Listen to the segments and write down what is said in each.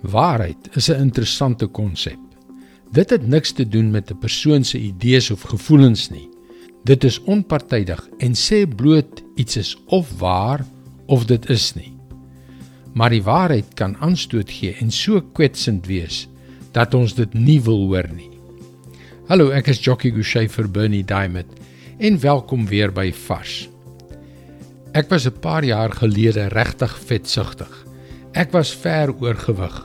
Waarheid is 'n interessante konsep. Dit het niks te doen met 'n persoon se idees of gevoelens nie. Dit is onpartydig en sê bloot iets is of waar of dit is nie. Maar die waarheid kan aanstoot gee en so kwetsend wees dat ons dit nie wil hoor nie. Hallo, ek is Jockey Gouchee vir Bernie Diamond en welkom weer by Vars. Ek was 'n paar jaar gelede regtig vetsugtig. Ek was ver oorgewig.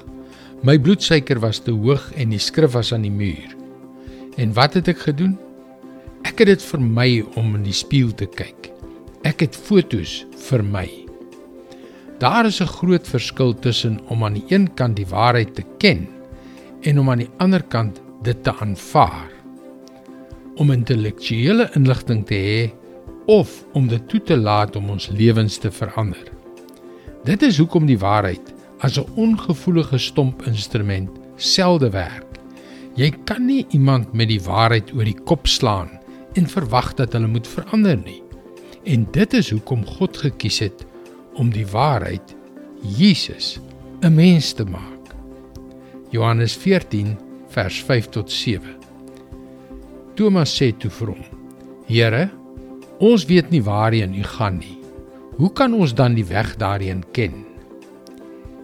My bloedsuiker was te hoog en die skrif was aan die muur. En wat het ek gedoen? Ek het dit vermy om in die spieël te kyk. Ek het fotos vermy. Daar is 'n groot verskil tussen om aan die een kant die waarheid te ken en om aan die ander kant dit te aanvaar. Om intellektuele inligting te hê of om dit toe te laat om ons lewens te verander. Dit is hoekom die waarheid as 'n ongevoelige stomp instrument selde werk. Jy kan nie iemand met die waarheid oor die kop slaan en verwag dat hulle moet verander nie. En dit is hoekom God gekies het om die waarheid Jesus 'n mens te maak. Johannes 14 vers 5 tot 7. Thomas sê toe vir hom: Here, ons weet nie waarheen u gaan nie. Hoe kan ons dan die weg daarheen ken?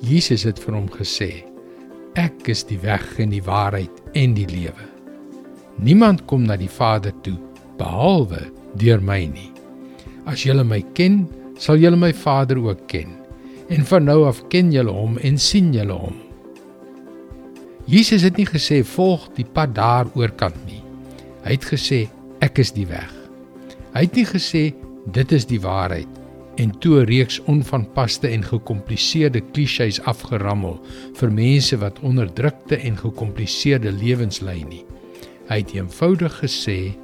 Jesus het vir hom gesê: Ek is die weg en die waarheid en die lewe. Niemand kom na die Vader toe behalwe deur my nie. As julle my ken, sal julle my Vader ook ken. En van nou af ken julle hom en sien julle hom. Jesus het nie gesê volg die pad daar oorkant nie. Hy het gesê ek is die weg. Hy het nie gesê dit is die waarheid en toe 'n reeks onvanpaste en gekompliseerde klisjées afgerammel vir mense wat onderdrukte en gekompliseerde lewens lei nie. Hy het eenvoudig gesê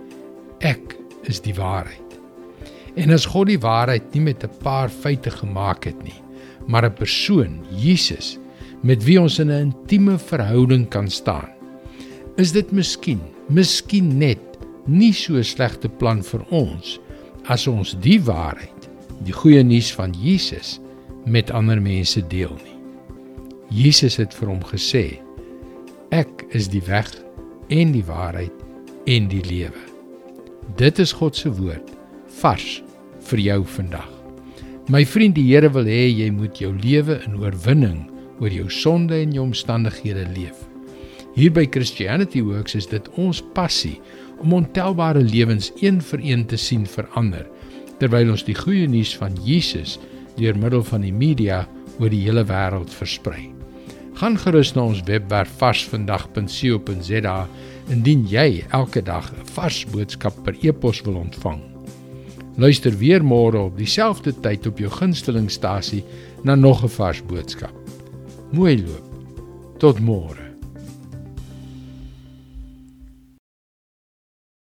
ek is die waarheid. En as God die waarheid nie met 'n paar feite gemaak het nie, maar 'n persoon, Jesus, met wie ons in 'n intieme verhouding kan staan, is dit miskien, miskien net nie so 'n slegte plan vir ons as ons die waarheid die goeie nuus van Jesus met ander mense deel nie. Jesus het vir hom gesê: Ek is die weg en die waarheid en die lewe. Dit is God se woord vars vir jou vandag. My vriend, die Here wil hê jy moet jou lewe in oorwinning oor jou sonde en jou omstandighede leef. Hier by Christianity Works is dit ons passie om ontelbare lewens een vir een te sien verander terwyl ons die goeie nuus van Jesus deur middel van die media oor die hele wêreld versprei. Gaan gerus na ons webwerf varsvandag.co.za indien jy elke dag 'n vars boodskap per e-pos wil ontvang. Luister weer môre op dieselfde tyd op jou gunstelingstasie na nog 'n vars boodskap. Mooi loop. Tot môre.